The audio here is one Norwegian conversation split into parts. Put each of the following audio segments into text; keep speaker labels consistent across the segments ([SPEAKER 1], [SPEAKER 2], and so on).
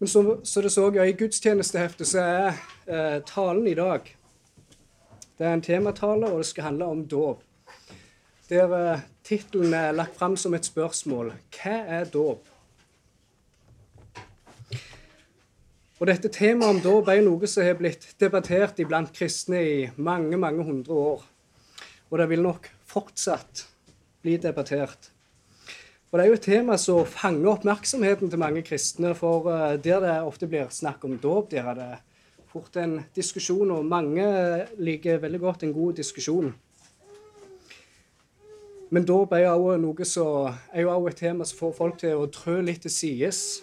[SPEAKER 1] Men så det så i gudstjenesteheftet, så er eh, talen i dag Det er en tematale, og det skal handle om dåp. Der eh, tittelen er lagt fram som et spørsmål. Hva er dåp? Og dette Temaet om dåp er noe som har blitt debattert iblant kristne i mange mange hundre år. Og det vil nok fortsatt bli debattert. Og Det er jo et tema som fanger oppmerksomheten til mange kristne. For eh, der det ofte blir snakk om dåp, der er det fort en diskusjon, og mange liker veldig godt en god diskusjon. Men dåp er jo noe som er jo også et tema som får folk til å trø litt til sides.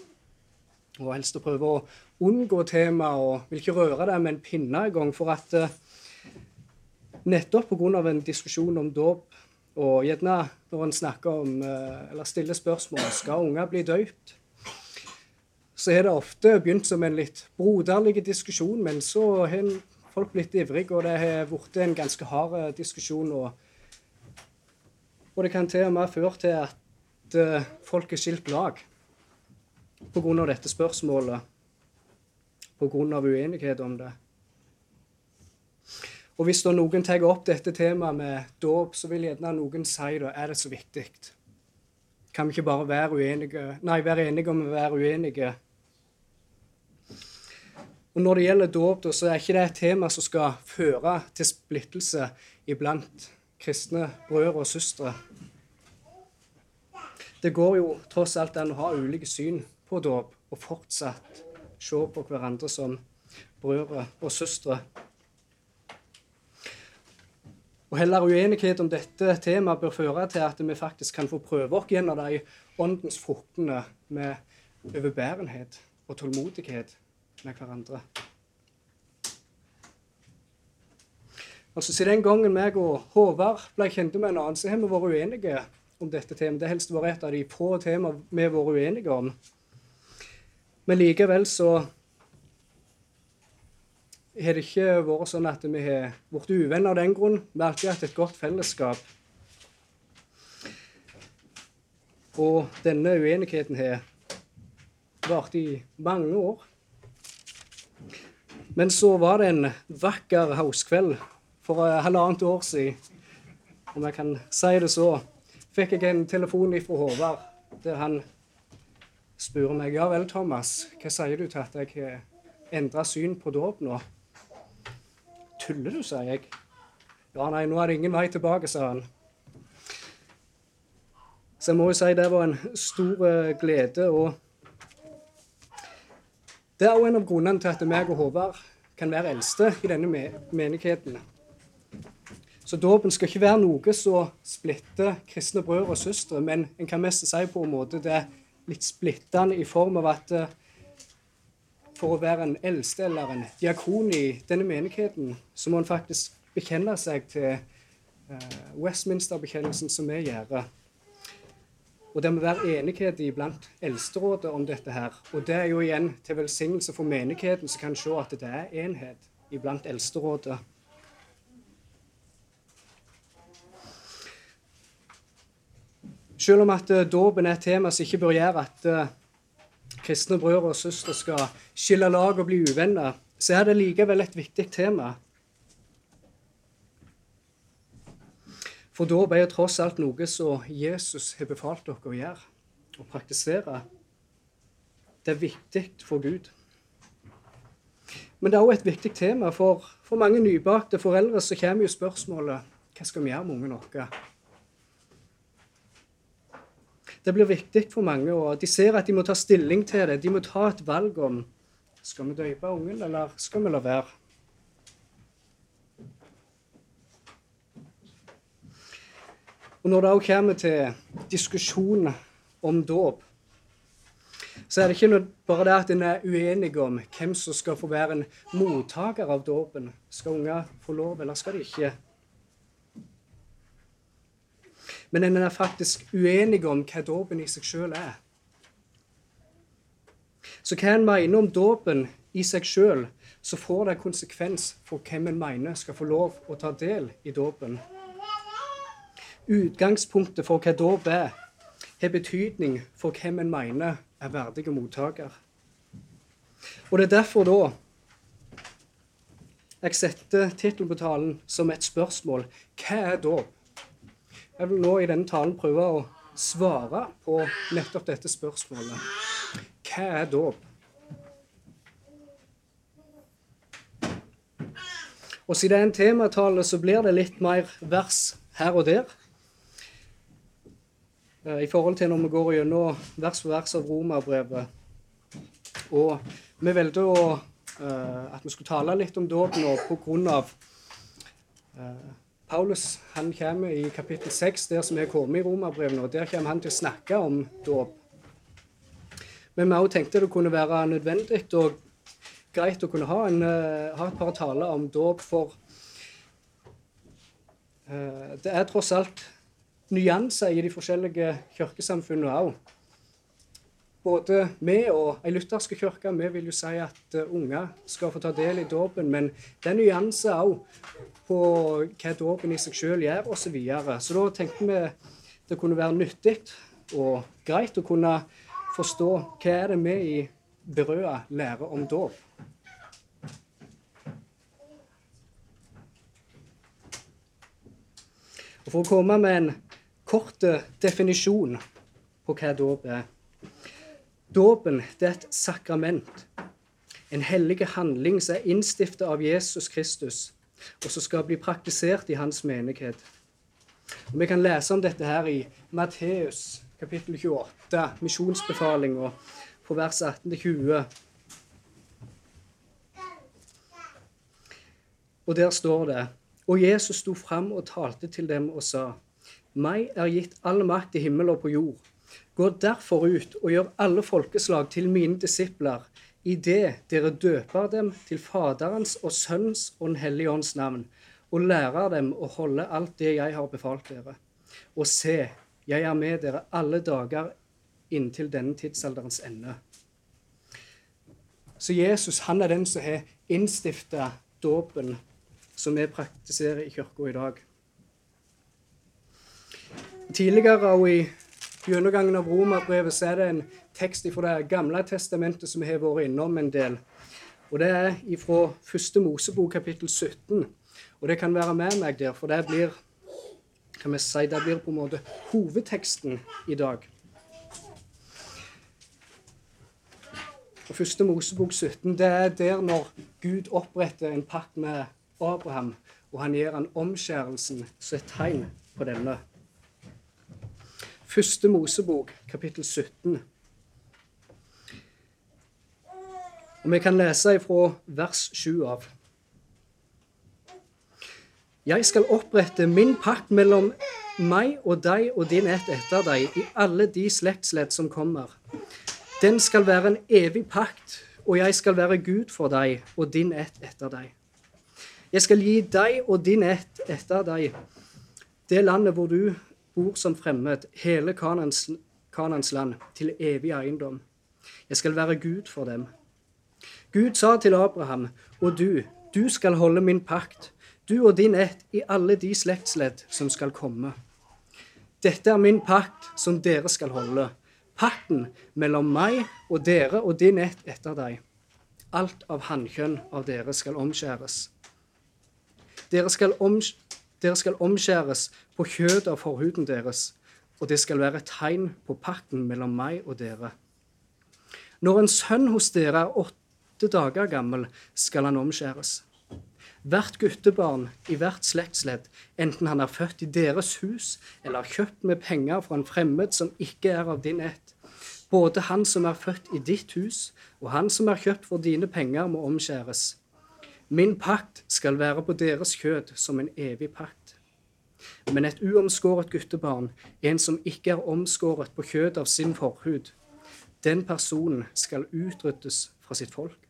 [SPEAKER 1] Og helst å prøve å unngå temaet og vil ikke røre det med en pinne engang. For at eh, nettopp pga. en diskusjon om dåp og gjerne når en snakker om, eh, eller stiller spørsmål skal unger bli døpt, så har det ofte begynt som en litt broderlig diskusjon, men så har folk blitt ivrige, og det har blitt en ganske hard eh, diskusjon. Og, og, det kan til og med føre til at uh, folk er skilt lag pga. dette spørsmålet, pga. uenighet om det. Og hvis da noen tar opp dette temaet med dåp, så vil gjerne noen si da er det så viktig. Kan vi ikke bare være, uenige, nei, være enige om å være uenige? Og Når det gjelder dåp, så er ikke det et tema som skal føre til splittelse iblant kristne brødre og søstre. Det går jo tross alt an å ha ulike syn på dåp og fortsatt se på hverandre som brødre og søstre. Og heller uenighet om dette temaet bør føre til at vi faktisk kan få prøve oss gjennom de åndens fruktene med overbærenhet og tålmodighet med hverandre. Altså, Siden den gangen meg og Håvard ble kjente med en annen, så har vi vært uenige om dette temaet. Det har helst vært et av de få temaene vi har vært uenige om. Men likevel så har det ikke vært sånn at vi har blitt uvenner av den grunn. Vi har alltid hatt et godt fellesskap. Og denne uenigheten har vart i mange år. Men så var det en vakker høstkveld for halvannet år siden, om jeg kan si det så, fikk jeg en telefon fra Håvard der han spør meg ja vel, Thomas, hva sier du til at jeg har endra syn på dåp nå? Tuller du, sa jeg. Ja, nei, nå er det ingen vei tilbake, sa han. Så jeg må jo si det var en stor uh, glede. Og det er òg en av grunnene til at meg og Håvard kan være eldste i denne menigheten. Så dåpen skal ikke være noe som splitter kristne brødre og søstre, men en kan mest si på en måte det er litt splittende i form av at uh, for å være en eldste eller en diakon i denne menigheten, så må en faktisk bekjenne seg til eh, Westminster-bekjennelsen som vi gjør. Og det må være enighet iblant eldsterådet om dette her. Og det er jo igjen til velsignelse for menigheten, som kan se at det er enhet iblant eldsterådet. Selv om at uh, dåpen er et tema som ikke bør gjøre at uh, kristne brødre og søstre skal skille lag og bli uvenner, så er det likevel et viktig tema. For dåp er tross alt noe som Jesus har befalt dere å gjøre og praktisere. Det er viktig for Gud. Men det er òg et viktig tema, for, for mange nybakte foreldre så kommer jo spørsmålet hva skal vi gjøre med ungene våre? Det blir viktig for mange, og de ser at de må ta stilling til det. De må ta et valg om skal vi døpe ungen, eller skal vi la være. Og Når det òg kommer til diskusjon om dåp, så er det ikke bare det at en er uenig om hvem som skal få være en mottaker av dåpen. Skal unger få lov, eller skal de ikke? Men en er faktisk uenig om hva dåpen i seg sjøl er. Så hva en mener om dåpen i seg sjøl, så får det konsekvens for hvem en mener skal få lov å ta del i dåpen. Utgangspunktet for hva dåp er, har betydning for hvem en mener er verdige mottaker. Og det er derfor da jeg setter tittelen på talen som et spørsmål. Hva er dåp? Jeg vil nå i denne talen prøve å svare på nettopp dette spørsmålet. Hva er dåp? Og siden det er en tematale, så blir det litt mer vers her og der. Eh, I forhold til når vi går gjennom vers for vers av romerbrevet. Og vi valgte uh, at vi skulle tale litt om dåp nå på grunn Uh, Paulus han kommer i kapittel 6, der som er kommet i romerbrevet nå. Der kommer han til å snakke om dåp. Men vi òg tenkte det kunne være nødvendig og greit å kunne ha, en, uh, ha et par taler om dåp, for uh, det er tross alt nyanser i de forskjellige kirkesamfunnene òg. Både vi og ei lutherske kirke vi vil jo si at uh, unger skal få ta del i dåpen, men det er nyanser òg på hva dåpen i seg sjøl gjør, osv. Så, videre. så da tenkte vi det kunne være nyttig og greit å kunne forstå hva er det vi i Berøa lærer om dåp. Og For å komme med en kort definisjon på hva dåp er. Dåpen er et sakrament, en hellig handling som er innstiftet av Jesus Kristus, og som skal bli praktisert i hans menighet. Og Vi kan lese om dette her i Matteus kapittel 28, misjonsbefalinga, på vers 18-20. Og der står det og Jesus sto fram og talte til dem og sa:" Meg er gitt all makt i himmel og på jord. Gå derfor ut og gjør alle folkeslag til mine disipler, idet dere døper dem til Faderens og Sønns og Den hellige ånds navn, og lærer dem å holde alt det jeg har befalt dere. Og se, jeg er med dere alle dager inntil denne tidsalderens ende. Så Jesus han er den som har innstifta dåpen som vi praktiserer i kirka i dag. Tidligere og i gjennomgangen av romerbrevet så er det en tekst fra Det gamle testamentet som vi har vært innom en del. Og Det er fra første Mosebok kapittel 17. Og det kan være med meg der, for det blir kan vi si, det blir på en måte hovedteksten i dag. Og Første Mosebok 17 det er der når Gud oppretter en pakt med Abraham, og han gir han omskjærelsen som et tegn på denne. Første Mosebok, kapittel 17. Og Vi kan lese ifra vers 7 av. Jeg skal opprette min pakt mellom meg og deg og din ett etter deg i alle de slektsledd som kommer. Den skal være en evig pakt, og jeg skal være Gud for deg og din ett etter deg. Jeg skal gi deg og din ett etter deg det landet hvor du bor som fremmed, hele Kanans, Kanans land, til evig eiendom. Jeg skal være Gud for dem. Gud sa til Abraham, og du, du skal holde min pakt, du og din ett i alle de slektsledd som skal komme. Dette er min pakt som dere skal holde, pakten mellom meg og dere og din ett etter deg. Alt av hannkjønn av dere skal omskjæres. Dere skal, om, dere skal omskjæres på kjødet av forhuden deres, og det skal være et tegn på pakten mellom meg og dere. Når en sønn hos dere er åtte dager gammel, skal han omskjæres. Hvert guttebarn i hvert slektsledd, enten han er født i deres hus eller kjøpt med penger fra en fremmed som ikke er av din ett, både han som er født i ditt hus, og han som er kjøpt for dine penger, må omskjæres. Min pakt skal være på deres kjød som en evig pakt. Men et uomskåret guttebarn, en som ikke er omskåret på kjød av sin forhud, den personen skal utryddes fra sitt folk.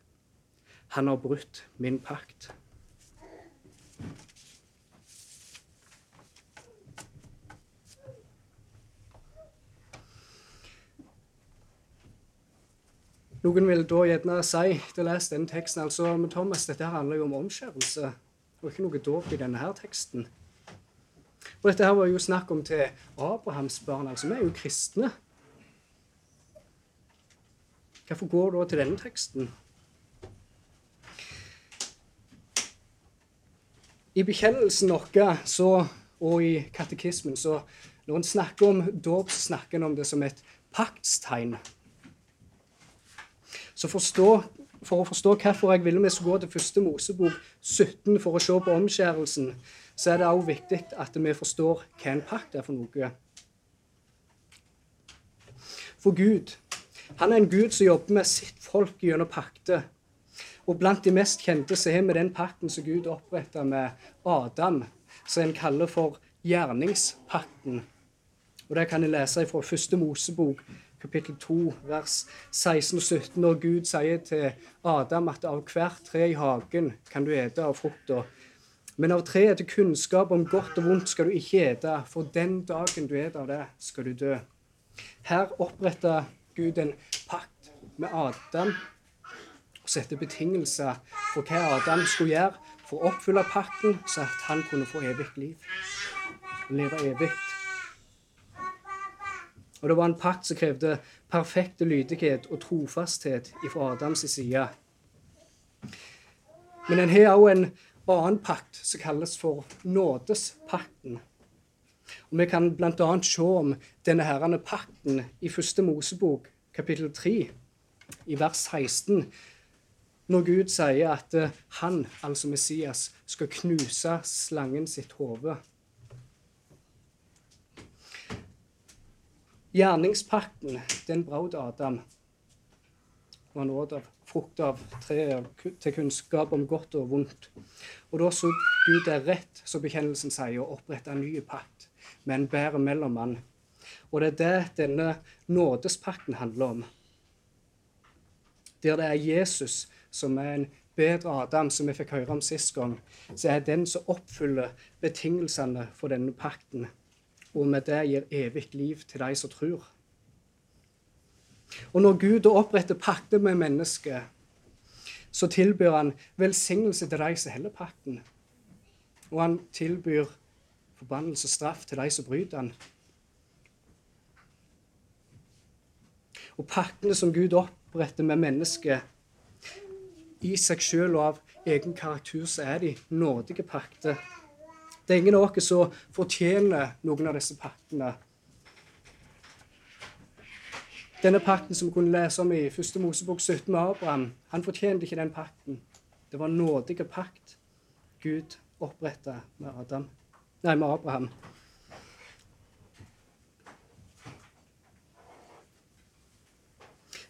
[SPEAKER 1] Han har brutt min pakt. Noen vil da gjerne si til å lese denne teksten altså, Men Thomas, dette her handler jo om omskjærelse. Det var ikke noe dåp i denne her teksten. Og dette her var jo snakk om til Abrahams barn. altså Vi er jo kristne. Hvorfor går du da til denne teksten? I bekjennelsen vår og i katekismen så når en snakker om dåp, snakker en om det som et paktstegn. Så forstå, For å forstå hvorfor jeg ville vi skulle gå til første Mosebok 17 for å se på omskjærelsen, så er det òg viktig at vi forstår hva en pakt er for noe. For Gud han er en Gud som jobber med sitt folk gjennom pakter. Og blant de mest kjente så har vi den pakten som Gud oppretta med Adam, som en kaller for gjerningspakten. Og Det kan jeg lese fra første Mosebok, kapittel 2, vers 16 og 17, når Gud sier til Adam at av hvert tre i hagen kan du ete av frukta. Men av treet til kunnskap om godt og vondt skal du ikke ete, for den dagen du eter av det, skal du dø. Her oppretta Gud en pakt med Adam og sette betingelser for hva Adam skulle gjøre for å oppfylle pakten, så at han kunne få evig liv. Leve evig. Og det var en pakt som krevde perfekte lydighet og trofasthet fra Adams side. Men en har òg en annen pakt som kalles for nådespakten. Og Vi kan bl.a. se om denne herrende pakten i første Mosebok, kapittel 3, i vers 16, når Gud sier at eh, han, altså Messias, skal knuse slangen sitt hode. Gjerningspakten, den brøt Adam. Og han åt av frukt av treet til kunnskap om godt og vondt. Og da så Gud det rett, som bekjennelsen sier, å opprette en ny pakt med en bedre mellommann. Og det er det denne nådespakten handler om. Der det er Jesus som er en bedre Adam, som vi fikk høre om sist gang, så er den som oppfyller betingelsene for denne pakten og med det gir evig liv til de som tror. Og når Gud oppretter pakter med mennesket, så tilbyr han velsignelse til de som holder pakten. Og han tilbyr forbannelse og straff til de som bryter den. Og paktene som Gud oppretter med mennesket, i seg sjøl og av egen karakter, så er de nådige pakter det er ingen av oss som fortjener noen av disse paktene. Denne pakten som vi kunne lese om i 1. Mosebok 17 med Abraham, han fortjente ikke den pakten. Det var en nådige pakt Gud oppretta med, med Abraham.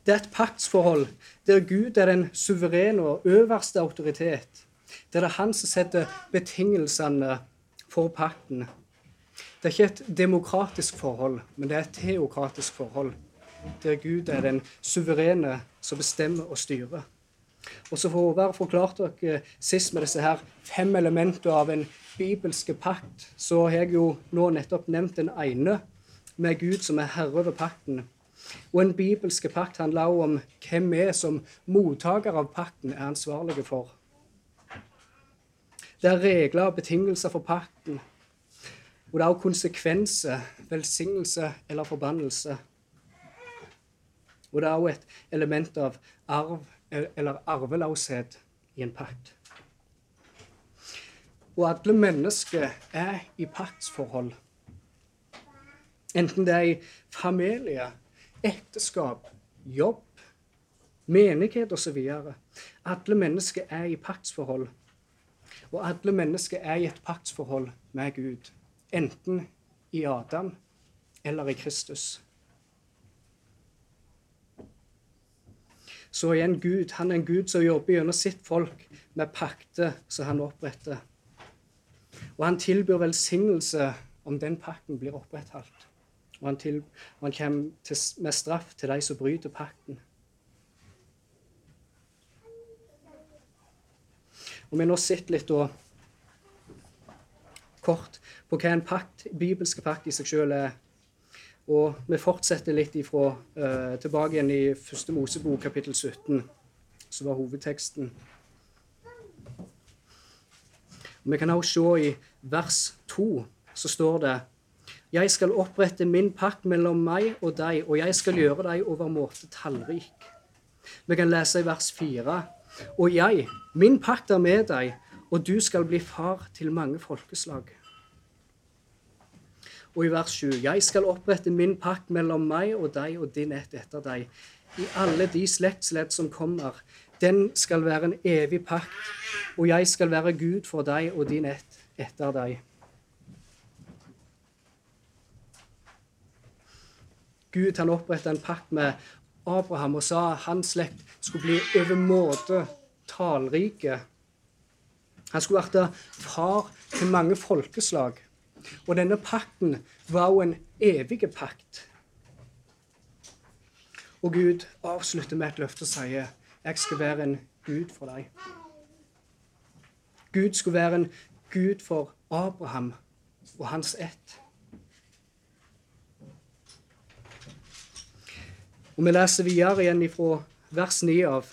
[SPEAKER 1] Det er et paktsforhold der Gud er den suverene og øverste autoritet. Der det er han som setter betingelsene for pakten. Det er ikke et demokratisk forhold, men det er et teokratisk forhold, der Gud er den suverene som bestemmer og styrer. Og så For å være forklart dere sist med disse her fem elementene av en bibelske pakt, så har jeg jo nå nettopp nevnt den ene, med Gud som er herre over pakten. Og en bibelske pakt handler også om hvem vi som mottaker av pakten er ansvarlige for. Det er regler og betingelser for pakten. Og det er også konsekvenser, velsignelse eller forbannelse. Og det er også et element av arv eller arvelaushet i en pakt. Og alle mennesker er i paktsforhold. Enten det er i familie, ekteskap, jobb, menighet osv. Alle mennesker er i paktsforhold. Og alle mennesker er i et paktsforhold med Gud, enten i Adam eller i Kristus. Så igjen Gud, han er en Gud som jobber gjennom sitt folk med pakter som han oppretter. Og han tilbyr velsignelse om den pakten blir opprettholdt. Og han, til, og han kommer til, med straff til de som bryter pakten. Og vi har nå sett litt da, kort på hva en pakt, bibelske pakt i seg sjøl er. Og vi fortsetter litt ifra, uh, tilbake igjen i første Mosebok, kapittel 17, som var hovedteksten. Og vi kan også se i vers 2, så står det Jeg skal opprette min pakt mellom meg og deg, og jeg skal gjøre deg overmåte tallrik. Vi kan lese i vers 4. Og jeg, min pakt er med deg, og du skal bli far til mange folkeslag. Og i vers 7.: Jeg skal opprette min pakt mellom meg og deg og din ett etter deg, i alle de slektsledd som kommer. Den skal være en evig pakt, og jeg skal være Gud for deg og din ett etter deg. Gud han oppretta en pakt med Abraham og sa at hans slekt skulle bli overmåte talrike. Han skulle være far til mange folkeslag. Og denne pakten var jo en evig pakt. Og Gud avslutter med et løfte og sier, 'Jeg skal være en Gud for deg'. Gud skulle være en Gud for Abraham og hans ett. Og Vi leser videre igjen fra vers 9 av.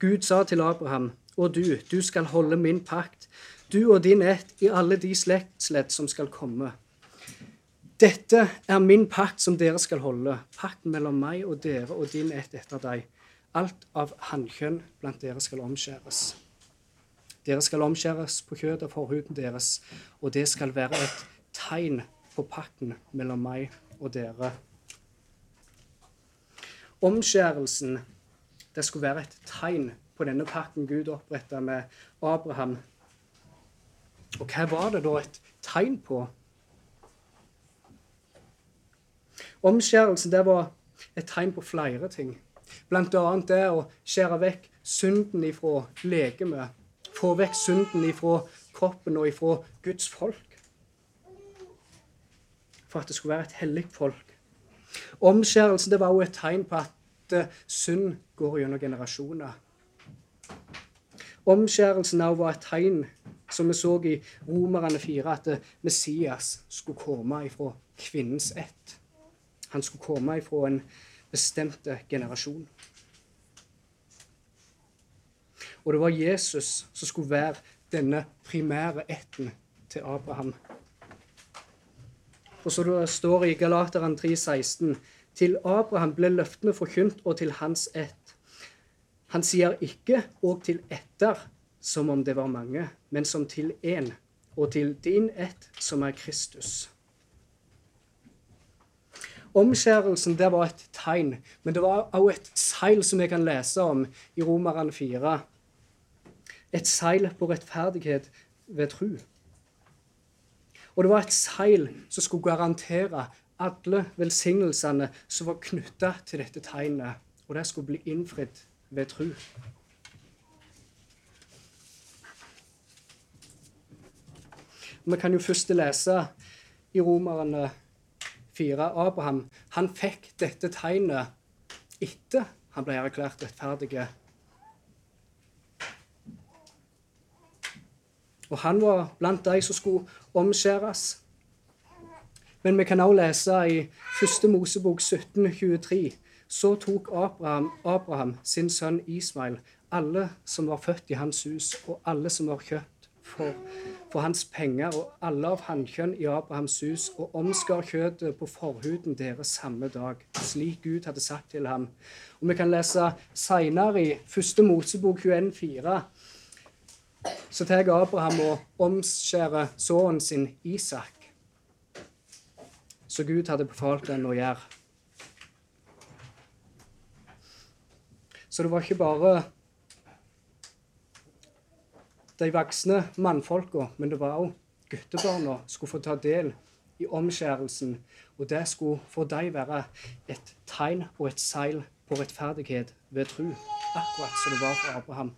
[SPEAKER 1] Gud sa til Abraham, og du, du skal holde min pakt, du og din ett i alle de slektsledd som skal komme. Dette er min pakt som dere skal holde, pakten mellom meg og dere og din ett etter deg. Alt av hannkjønn blant dere skal omskjæres. Dere skal omskjæres på kjøttet av forhuden deres, og det skal være et tegn på pakten mellom meg og dere. Omskjærelsen det skulle være et tegn på denne pakten Gud oppretta med Abraham. Og hva var det da et tegn på? Omskjærelsen det var et tegn på flere ting. Annet det å skjære vekk synden ifra legemet. Få vekk synden ifra kroppen og ifra Guds folk. For at det skulle være et hellig folk. Omskjærelsen det var også et tegn på at synd går gjennom generasjoner. Omskjærelsen av var et tegn, som vi så i Romerne 4, at Messias skulle komme ifra kvinnens ett. Han skulle komme ifra en bestemt generasjon. Og det var Jesus som skulle være denne primære ætten til Abraham. Og så det står i Galateren 3,16.: Til Abraham ble løftene forkynt, og til hans ett. Han sier ikke 'og til etter', som om det var mange, men som til én, og til din ett, som er Kristus. Omskjærelsen det var et tegn, men det var også et seil som jeg kan lese om i Romerne 4. Et seil på rettferdighet ved tru. Og det var et seil som skulle garantere alle velsignelsene som var knytta til dette tegnet, og det skulle bli innfridd ved tru. Vi kan jo først lese i Romerne 4. Abraham han fikk dette tegnet etter han ble erklært rettferdig. Og han var blant de som skulle omskjæres. Men vi kan også lese i 1. Mosebok 17, 23, så tok Abraham, Abraham, sin sønn Ismail, alle som var født i hans hus, og alle som var kjøpt for, for hans penger, og alle av hannkjønn i Abrahams hus, og omskar kjøttet på forhuden deres samme dag, slik Gud hadde sagt til ham. Og Vi kan lese seinere i 1. Mosebok 21,4. Så tar Abraham og omskjærer sønnen sin Isak, så Gud hadde befalt den å gjøre. Så det var ikke bare de voksne mannfolka, men det var òg guttebarna skulle få ta del i omskjærelsen. Og det skulle for dem være et tegn og et seil på rettferdighet ved tro, akkurat som det var for Abraham.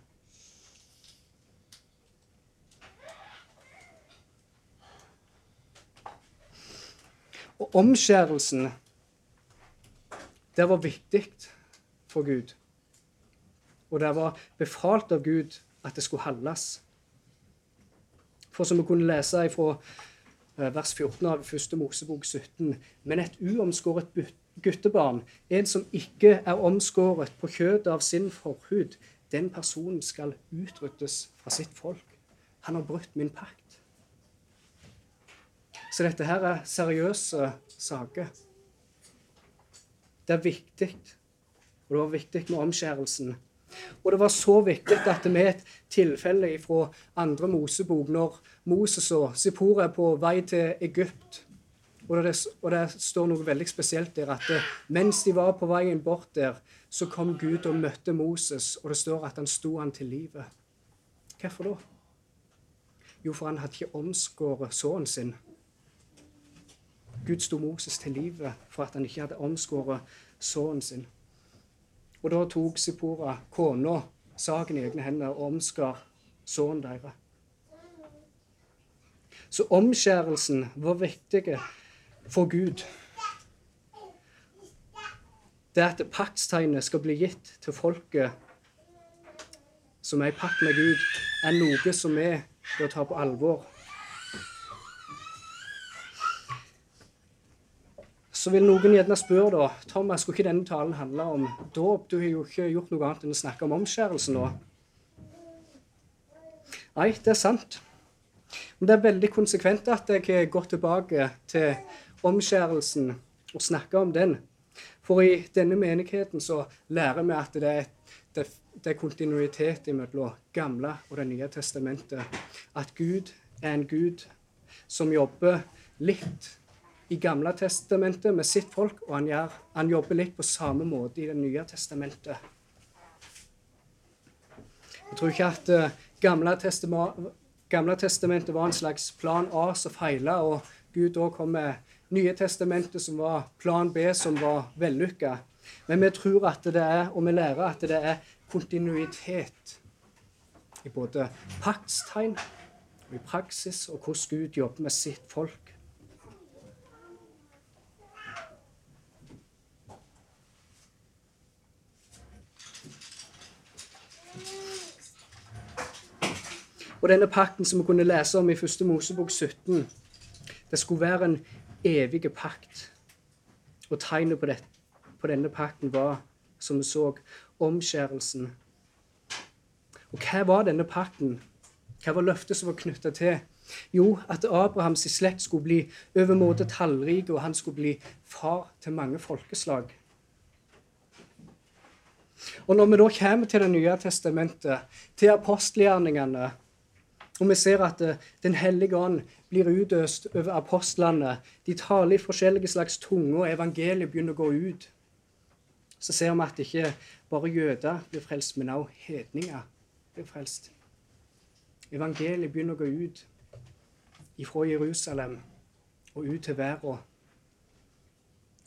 [SPEAKER 1] Og omskjærelsen, det var viktig for Gud. Og det var befalt av Gud at det skulle holdes. For som vi kunne lese fra eh, vers 14 av første Mosebok 17. Men et uomskåret guttebarn, en som ikke er omskåret på kjøttet av sin forhud, den personen skal utryddes fra sitt folk. Han har brutt min pakt. Så dette her er seriøse saker. Det er viktig, og det var viktig med omskjærelsen Og det var så viktig at vi er et tilfelle fra andre Mosebok, når Moses og Sipora er på vei til Egypt. Og det, og det, står noe veldig spesielt der at det, mens de var på veien bort der, så kom Gud og møtte Moses, og det står at han sto han til livet. Hvorfor da? Jo, for han hadde ikke omskåret sønnen sin. Gud sto Moses til livet for at han ikke hadde omskåret sønnen sin. Og da tok Sipora, kona, saken i egne hender og omskar sønnen deres. Så omskjærelsen var viktig for Gud. Det at paktstegnet skal bli gitt til folket som er i pakt med Gud, er noe som vi bør ta på alvor. Så vil noen gjerne spørre da, Thomas, skulle ikke denne talen handle om dåp? Du har jo ikke gjort noe annet enn å snakke om omskjærelse nå. Nei, det er sant. Men det er veldig konsekvent at jeg gått tilbake til omskjærelsen og snakker om den. For i denne menigheten så lærer vi at det er, det, det er kontinuitet mellom Gamle og Det nye testamentet. At Gud er en Gud som jobber litt i Gamle testamentet med sitt folk, og han, gjør, han jobber litt på samme måte i Det nye testamentet. Jeg tror ikke at uh, gamle, testament, gamle, testamentet var en slags plan A som feila, og Gud da kom med Nye testamentet som var plan B, som var vellykka. Men vi tror at det er, og vi lærer at det er kontinuitet i både paktstegn og i praksis, og hvordan Gud jobber med sitt folk. Og denne pakten som vi kunne lese om i 1. Mosebok 17, det skulle være en evig pakt. Og tegnet på, det, på denne pakten var, som vi så, omskjærelsen. Og hva var denne pakten? Hva var løftet som var knytta til? Jo, at Abrahams slekt skulle bli overmåte tallrik, og han skulle bli far til mange folkeslag. Og når vi da kommer til Det nye testamentet, til apostelgjerningene, og vi ser at eh, Den hellige ånd blir utøst over apostlene. De taler i forskjellige slags tunger, og evangeliet begynner å gå ut. Så ser vi at ikke bare jøder blir frelst, men også hedninger blir frelst. Evangeliet begynner å gå ut ifra Jerusalem og ut til verden.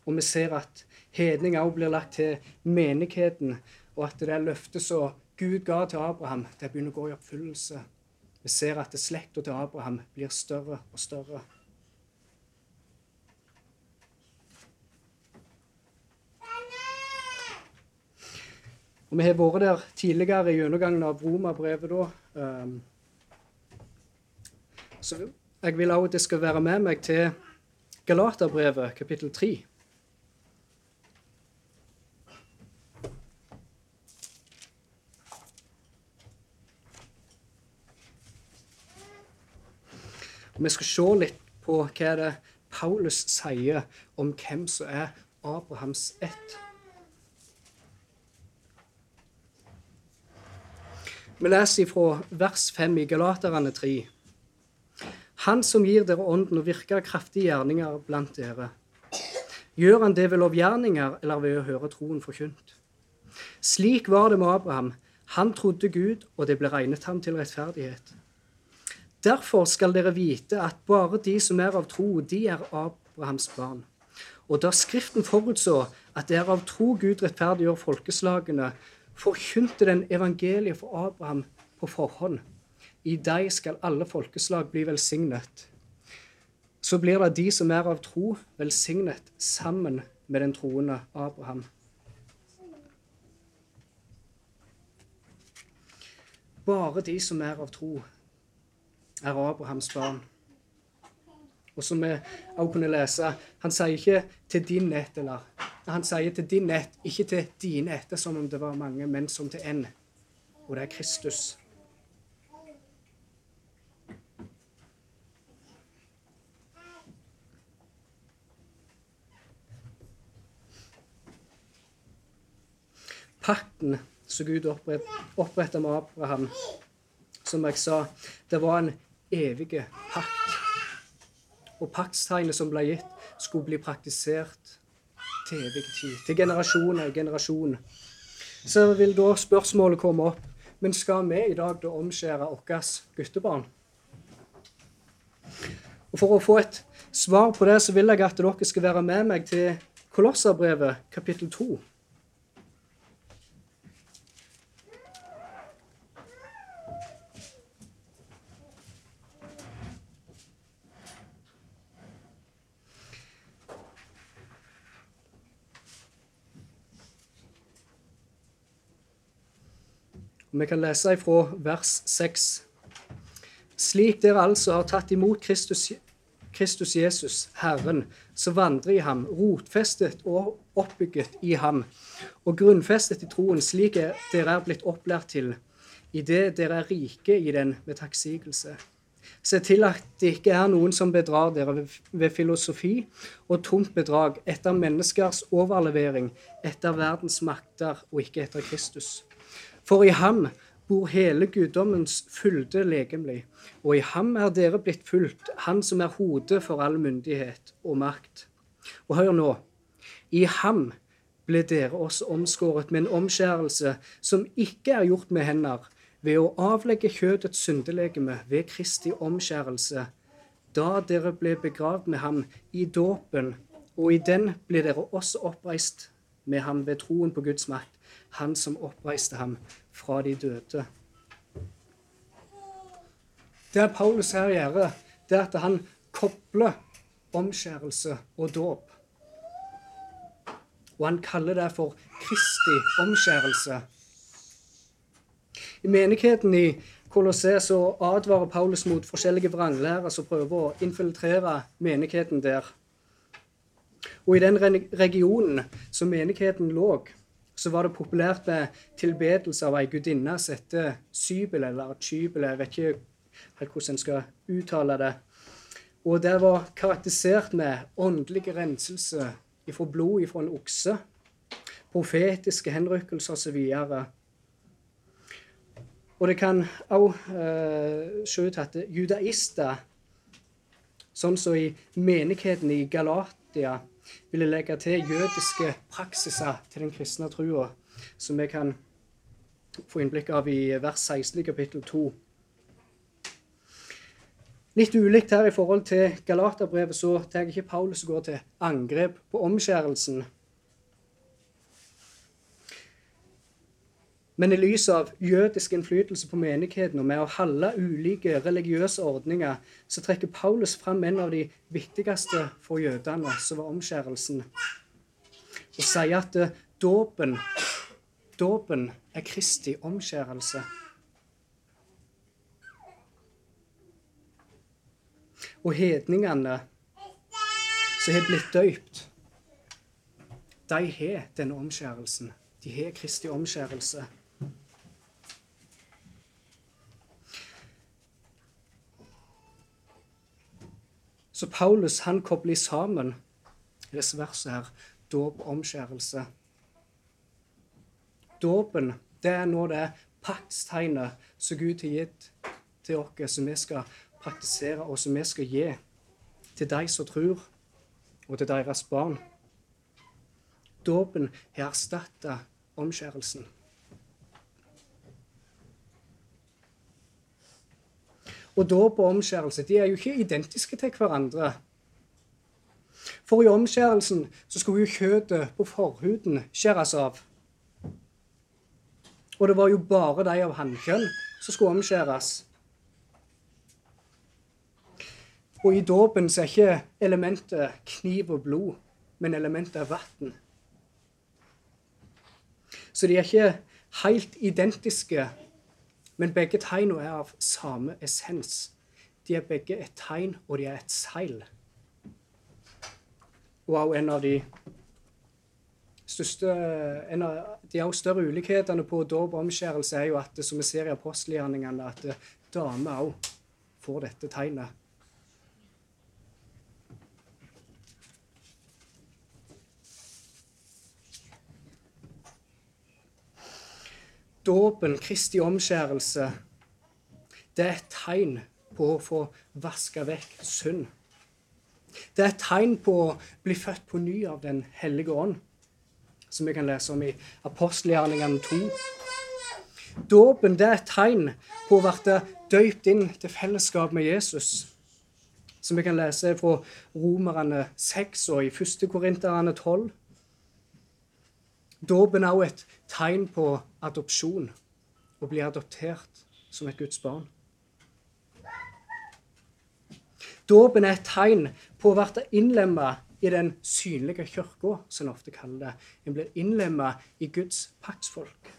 [SPEAKER 1] Og vi ser at hedninger også blir lagt til menigheten, og at det løftet som Gud ga til Abraham, det begynner å gå i oppfyllelse. Vi ser at slekta til Abraham blir større og større. Og Vi har vært der tidligere i gjennomgangen av Roma-brevet. da. Um, så jeg vil også at det skal være med meg til Galaterbrevet, kapittel 3. Vi skal se litt på hva det Paulus sier om hvem som er Abrahams ett. Vi leser fra vers 5 i Galaterne 3. Han som gir dere ånden og virker kraftige gjerninger blant dere. Gjør han det ved lovgjerninger eller ved å høre troen forkynt? Slik var det med Abraham. Han trodde Gud, og det ble regnet ham til rettferdighet. Derfor skal dere vite at bare de som er av tro, de er Abrahams barn. Og da Skriften forutså at det er av tro Gud rettferdiggjør folkeslagene, forkynte den evangeliet for Abraham på forhånd. I deg skal alle folkeslag bli velsignet. Så blir det de som er av tro, velsignet sammen med den troende Abraham. Bare de som er av tro, er Abrahams barn. Og som vi også kunne lese, han sier ikke 'til din ett', eller han sier 'til din ett', ikke til dine etter, som om det var mange, men som til én. Og det er Kristus. Pakten som Gud oppretta med Abraham. Som jeg sa, det var en evig pakt. Og paktstegnet som ble gitt, skulle bli praktisert til evig tid. Til generasjoner og generasjon. Så vil da spørsmålet komme opp. Men skal vi i dag da omskjære våre guttebarn? Og For å få et svar på det, så vil jeg at dere skal være med meg til Kolosserbrevet kapittel 2. Vi kan lese ifra vers 6. Slik dere altså har tatt imot Kristus, Kristus Jesus, Herren, så vandrer i ham, rotfestet og oppbygget i ham, og grunnfestet i troen, slik dere er blitt opplært til, idet dere er rike i den med takksigelse. Se til at det ikke er noen som bedrar dere ved filosofi og tomt bedrag etter menneskers overlevering, etter verdens makter og ikke etter Kristus. For i ham bor hele guddommens fylde legemlig, og i ham er dere blitt fulgt, han som er hodet for all myndighet og makt. Og hør nå, i ham ble dere også omskåret med en omskjærelse som ikke er gjort med hender, ved å avlegge kjødets syndelegeme ved Kristi omskjærelse, da dere ble begravd med ham i dåpen, og i den ble dere også oppreist med ham ved troen på Guds makt han som oppreiste ham fra de døde. Det Paulus her gjør, det er at han kobler omskjærelse og dåp. Og han kaller det for Kristi omskjærelse. I menigheten i Kolosseum så advarer Paulus mot forskjellige vranglærer som prøver å infiltrere menigheten der. Og i den regionen som menigheten lå, så var det populært med tilbedelse av ei gudinne som heter Sybel, eller Chybel, jeg vet ikke hvordan en skal uttale det. Og det var karakterisert med åndelig renselse ifra blod ifra en okse, profetiske henrykkelser osv. Og, og det kan òg uh, se ut at judaister, sånn som i menigheten i Galatia ville legge til jødiske praksiser til den kristne trua, som vi kan få innblikk av i vers 16 i kapittel 2. Litt ulikt her i forhold til Galaterbrevet, så tar ikke Paulus går til angrep på omskjærelsen. Men i lys av jødisk innflytelse på menigheten og med å holde ulike religiøse ordninger, så trekker Paulus fram en av de viktigste for jødene, som var omskjærelsen, og sier at eh, dåpen, dåpen er Kristi omskjærelse. Og hedningene som har blitt døypt, de har denne omskjærelsen. De har Kristi omskjærelse. Så Paulus han kobler sammen i disse versene her dåp og omskjærelse. Dåpen det er nå det paktstegnet som Gud har gitt til oss, som vi skal praktisere, og som vi skal gi til de som tror, og til deres barn. Dåpen har erstatta omskjærelsen. Og dåp og omskjærelse de er jo ikke identiske til hverandre. For i omskjærelsen så skulle jo kjøttet på forhuden skjæres av. Og det var jo bare de av hannkjønn som skulle omskjæres. Og i dåpen så er ikke elementet kniv og blod, men elementet er vann. Så de er ikke helt identiske men begge tegnene er av samme essens. De er begge et tegn, og de er et seil. Og også en av de største en av de større ulikhetene på dåp og omskjærelse er jo at, som vi ser i apostelgjerningene, at damer òg får dette tegnet. Dåpen, Kristi omskjærelse, det er et tegn på å få vaska vekk synd. Det er et tegn på å bli født på ny av Den hellige ånd, som vi kan lese om i apostelgjerningene 2. Dåpen det er et tegn på å bli døypt inn til fellesskap med Jesus, som vi kan lese fra Romerne 6 og i 1. Korinterne 12. Dåpen er også et tegn på adopsjon, å bli adoptert som et Guds barn. Dåpen er et tegn på å bli innlemma i den synlige kirka, som en ofte kaller det. En blir innlemma i Guds paktsfolk.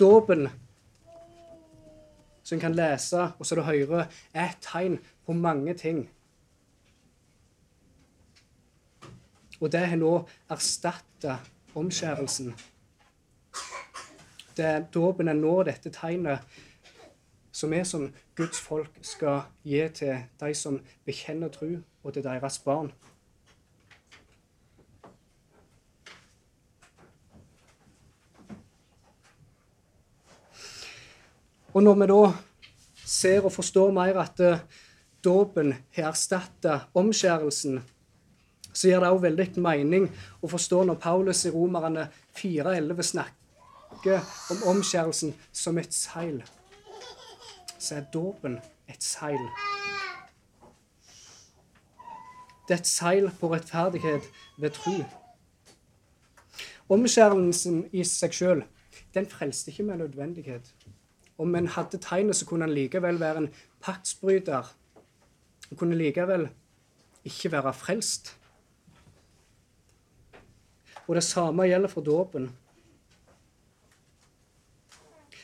[SPEAKER 1] Dåpen, som en kan lese og så du hører, er et tegn på mange ting. Og det har nå erstatta omskjærelsen det, er dåpen er nå dette tegnet som vi som Guds folk skal gi til de som bekjenner tro, og til deres barn. Og når vi da ser og forstår mer at dåpen har erstatta omskjærelsen, så gir det òg veldig mening å forstå når Paulus i Romerne 4,11 snakker om omskjærelsen som et seil, så er dåpen et seil. Det er et seil på rettferdighet ved tro. Omskjærelsen i seg sjøl den frelste ikke med nødvendighet. Om en hadde tegnet, så kunne han likevel være en paktsbryter. Han kunne likevel ikke være frelst. Og det samme gjelder for dåpen.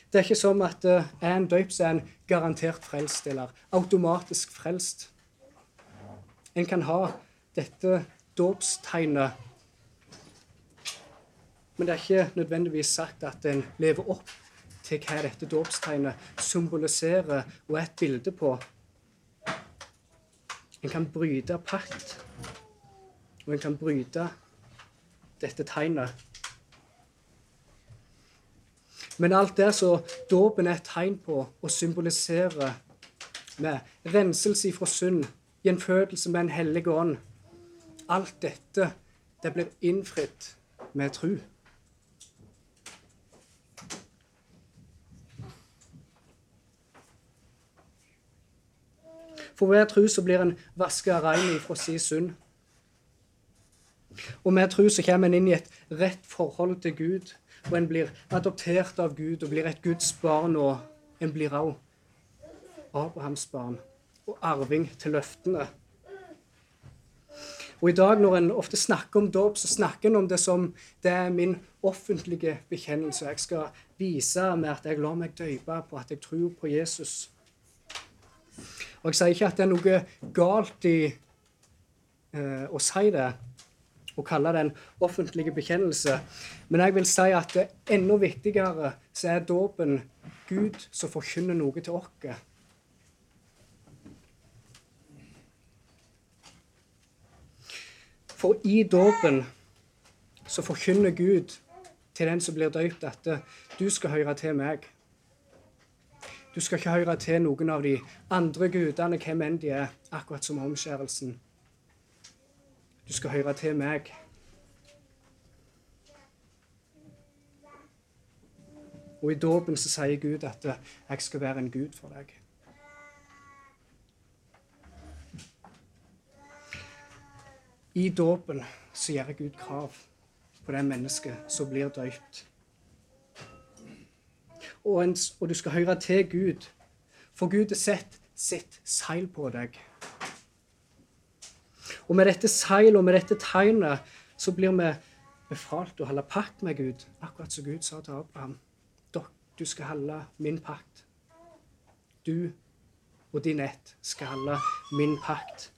[SPEAKER 1] Det er ikke som at er en døypt, så er en garantert frelst eller automatisk frelst. En kan ha dette dåpstegnet, men det er ikke nødvendigvis sagt at en lever opp til hva dette dåpstegnet symboliserer og er et bilde på. En kan bryte pakt, og en kan bryte dette tegnet men alt det som dåpen er et tegn på og symboliserer med renselse fra synd, gjenfødelse med en hellig ånd Alt dette det blir innfridd med tru. For hver tru så blir en vaska rein fra si synd. Og med tru så kommer en inn i et rett forhold til Gud og en blir adoptert av Gud og blir et Guds barn, og en blir òg Abrahams barn og arving til løftene. Og I dag når en ofte snakker om dåp, så snakker en om det som det er min offentlige bekjennelse. Jeg skal vise med at jeg lar meg døype på at jeg tror på Jesus. Og Jeg sier ikke at det er noe galt i eh, å si det, å kalle det en offentlig bekjennelse. Men jeg vil si at det er enda viktigere så er dåpen Gud som forkynner noe til oss. For i dåpen så forkynner Gud til den som blir døpt, at du skal høre til meg. Du skal ikke høre til noen av de andre gudene, hvem enn de er, akkurat som omskjærelsen. Du skal høre til meg. Og i dåpen så sier Gud at 'jeg skal være en Gud for deg'. I dåpen så gjør Gud krav på det mennesket som blir døypt. Og, og, du skal høre til Gud, for Gud har sett sitt seil på deg. Og med dette seilet og med dette tegnet så blir vi befalt å holde pakt med Gud, akkurat som Gud sa til Abraham. Du skal holde min pakt. Du og din ett skal holde min pakt.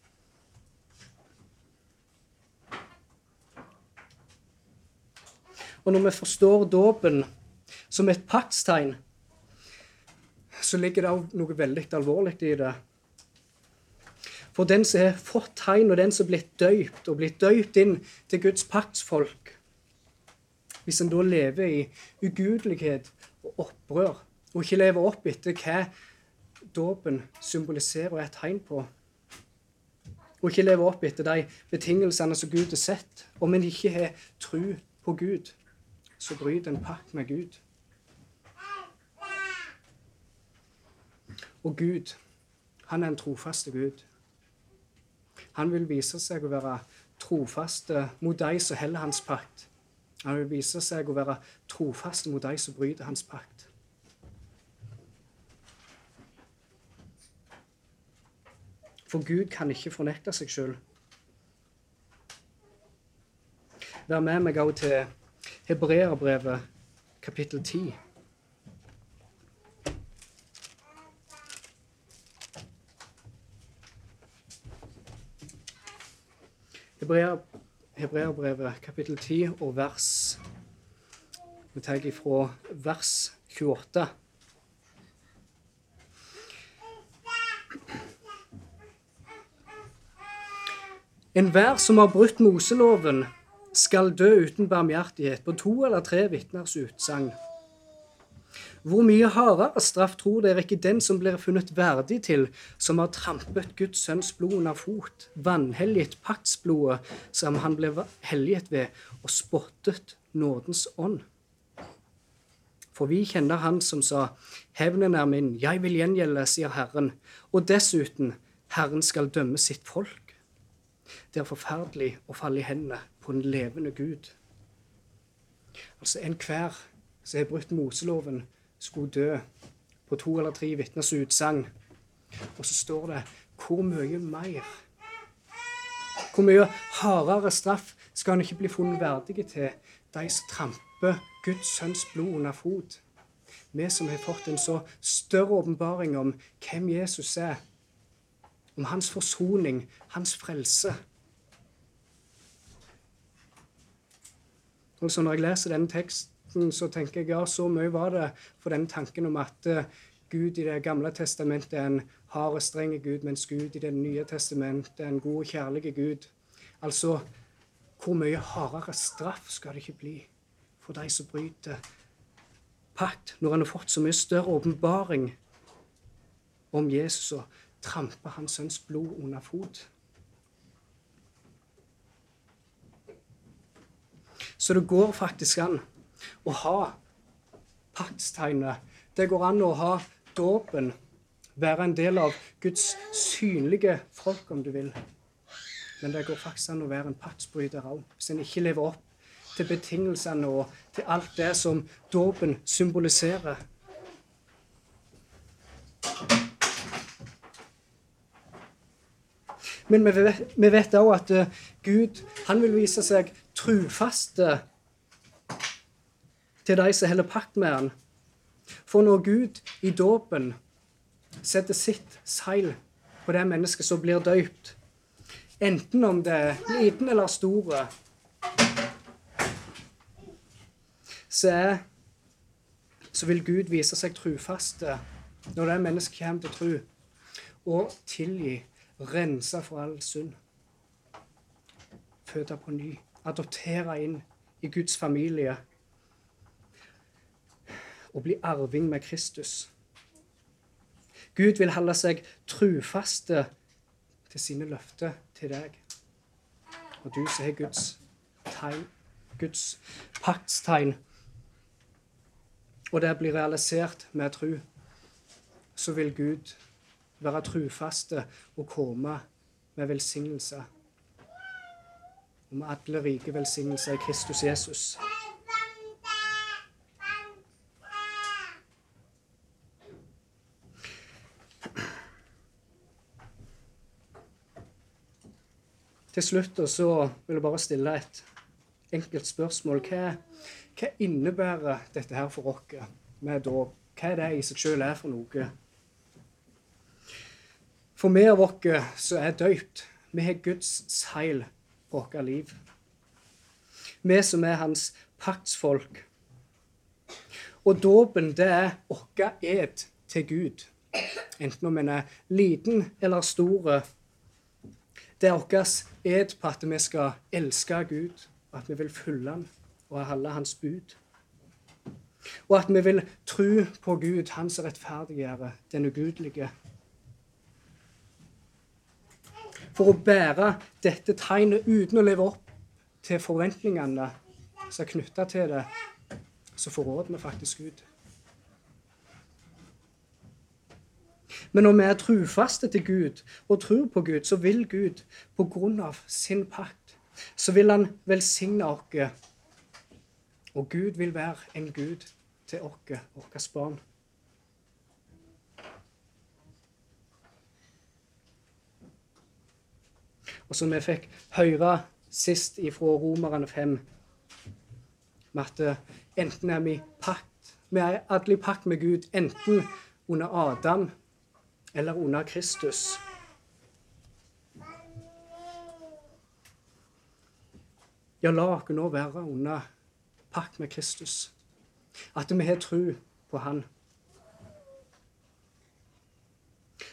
[SPEAKER 1] Og når vi forstår dåpen som et paktstegn, så ligger det òg noe veldig alvorlig i det. For den som har fått tegn, og den som er blitt døypt, og blitt døypt inn til Guds paktsfolk Hvis en da lever i ugudelighet og opprør, og ikke lever opp etter hva dåpen symboliserer og er et tegn på, og ikke lever opp etter de betingelsene som Gud har sett, om en ikke har tro på Gud, så bryter en pakt med Gud. Og Gud, han er en trofaste Gud. Han vil vise seg å være trofaste mot de som holder hans pakt. Han vil vise seg å være trofaste mot de som bryter hans pakt. For Gud kan ikke fornekte seg sjøl. Vær med meg òg til Hebreerbrevet kapittel 10. Hebreerbrevet kapittel 10 og vers Vi tar ifra vers 28. Enhver som har brutt Moseloven, skal dø uten barmhjertighet på to eller tre vitners utsagn. Hvor mye hardere straff tror dere ikke den som blir funnet verdig til, som har trampet Guds sønns blod under fot, vanhelliget paktsblodet som han ble helliget ved, og spottet nådens ånd? For vi kjenner Han som sa, Hevnen er min, jeg vil gjengjelde, sier Herren. Og dessuten, Herren skal dømme sitt folk. Det er forferdelig å falle i hendene på den levende Gud. Altså enhver som har brutt Moseloven, skulle dø på to eller tre vitners utsagn. Og så står det hvor mye mer? Hvor mye hardere straff skal han ikke bli funnet verdige til, de som tramper Guds sønns blod under fot? Vi som har fått en så større åpenbaring om hvem Jesus er, om hans forsoning, hans frelse. Altså Når jeg leser denne teksten, så tenker jeg ja, så mye var det for den tanken om at uh, Gud i Det gamle testamentet er en hard og streng Gud, mens Gud i Det nye testamentet er en god og kjærlig Gud. Altså, hvor mye hardere straff skal det ikke bli for de som bryter pakt, når han har fått så mye større åpenbaring om Jesus og tramper hans sønns blod under fot? Så det går faktisk an å ha paktstegnet. Det går an å ha dåpen, være en del av Guds synlige folk, om du vil. Men det går faktisk an å være en paktsbryter òg, hvis en ikke lever opp til betingelsene og til alt det som dåpen symboliserer. Men vi vet òg at eh, Gud han vil vise seg trufaste til de som holder pakt med han. For når Gud i dåpen setter sitt seil på det mennesket som blir døypt, enten om det er liten eller store, så, så vil Gud vise seg trufaste når det mennesket kommer til tro, og tilgi, rense for all synd. Føde på ny, adoptere inn i Guds familie og bli arving med Kristus. Gud vil holde seg trufaste til sine løfter til deg. Og du som har Guds tegn, Guds paktstegn, og det blir realisert med tro, så vil Gud være trufaste og komme med velsignelse. Og med alle rike velsignelser i Kristus Jesus. Til slutt så vil jeg bare stille et enkelt spørsmål. Hva, hva innebærer dette her for oss med dåp? Hva er det i seg sjøl er for noe? For vi av oss som er døypt, vi har Guds seil på vårt liv. Vi som er hans paktsfolk. Og dåpen, det er vår ed til Gud. Enten om en er liten eller stor Det er vår ed på at vi skal elske Gud, og at vi vil følge ham og holde Hans bud. Og at vi vil tro på Gud, Han som rettferdiggjør den ugudelige. For å bære dette tegnet uten å leve opp til forventningene som er knytta til det, så forråder vi faktisk Gud. Men når vi er trufaste til Gud og tror på Gud, så vil Gud på grunn av sin pakt, så vil han velsigne oss. Og Gud vil være en Gud til oss, våre barn. Og som vi fikk høre sist ifra Romerne 5, med at enten er vi pakt Vi er alle i pakt med Gud, enten under Adam eller under Kristus. Ja, la oss nå være under pakt med Kristus. At vi har tro på Han.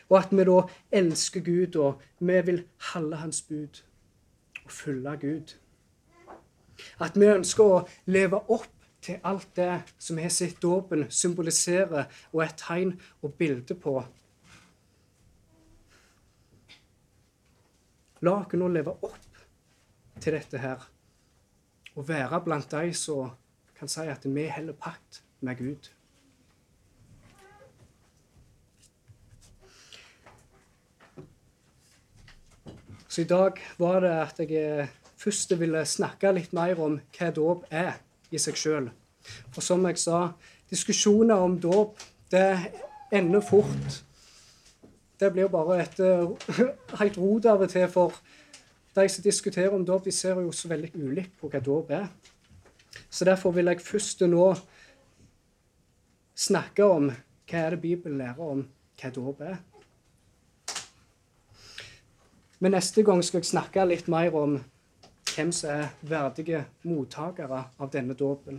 [SPEAKER 1] Og at vi da elsker Gud, og vi vil holde Hans bud og følge Gud. At vi ønsker å leve opp til alt det som vi har sett dåpen symboliserer og er tegn og bilde på. La oss nå leve opp til dette her og være blant de som kan si at vi holder pakt med Gud. Så i dag var det at jeg først ville snakke litt mer om hva dåp er i seg sjøl. Og som jeg sa, diskusjoner om dåp, det ender fort. Det blir bare et uh, helt rot av og til, for de som diskuterer om dåp, de ser jo så veldig ulikt på hva dåp er. Så derfor vil jeg først nå snakke om hva er det Bibelen lærer om hva dåp er. Men neste gang skal jeg snakke litt mer om hvem som er verdige mottakere av denne dåpen.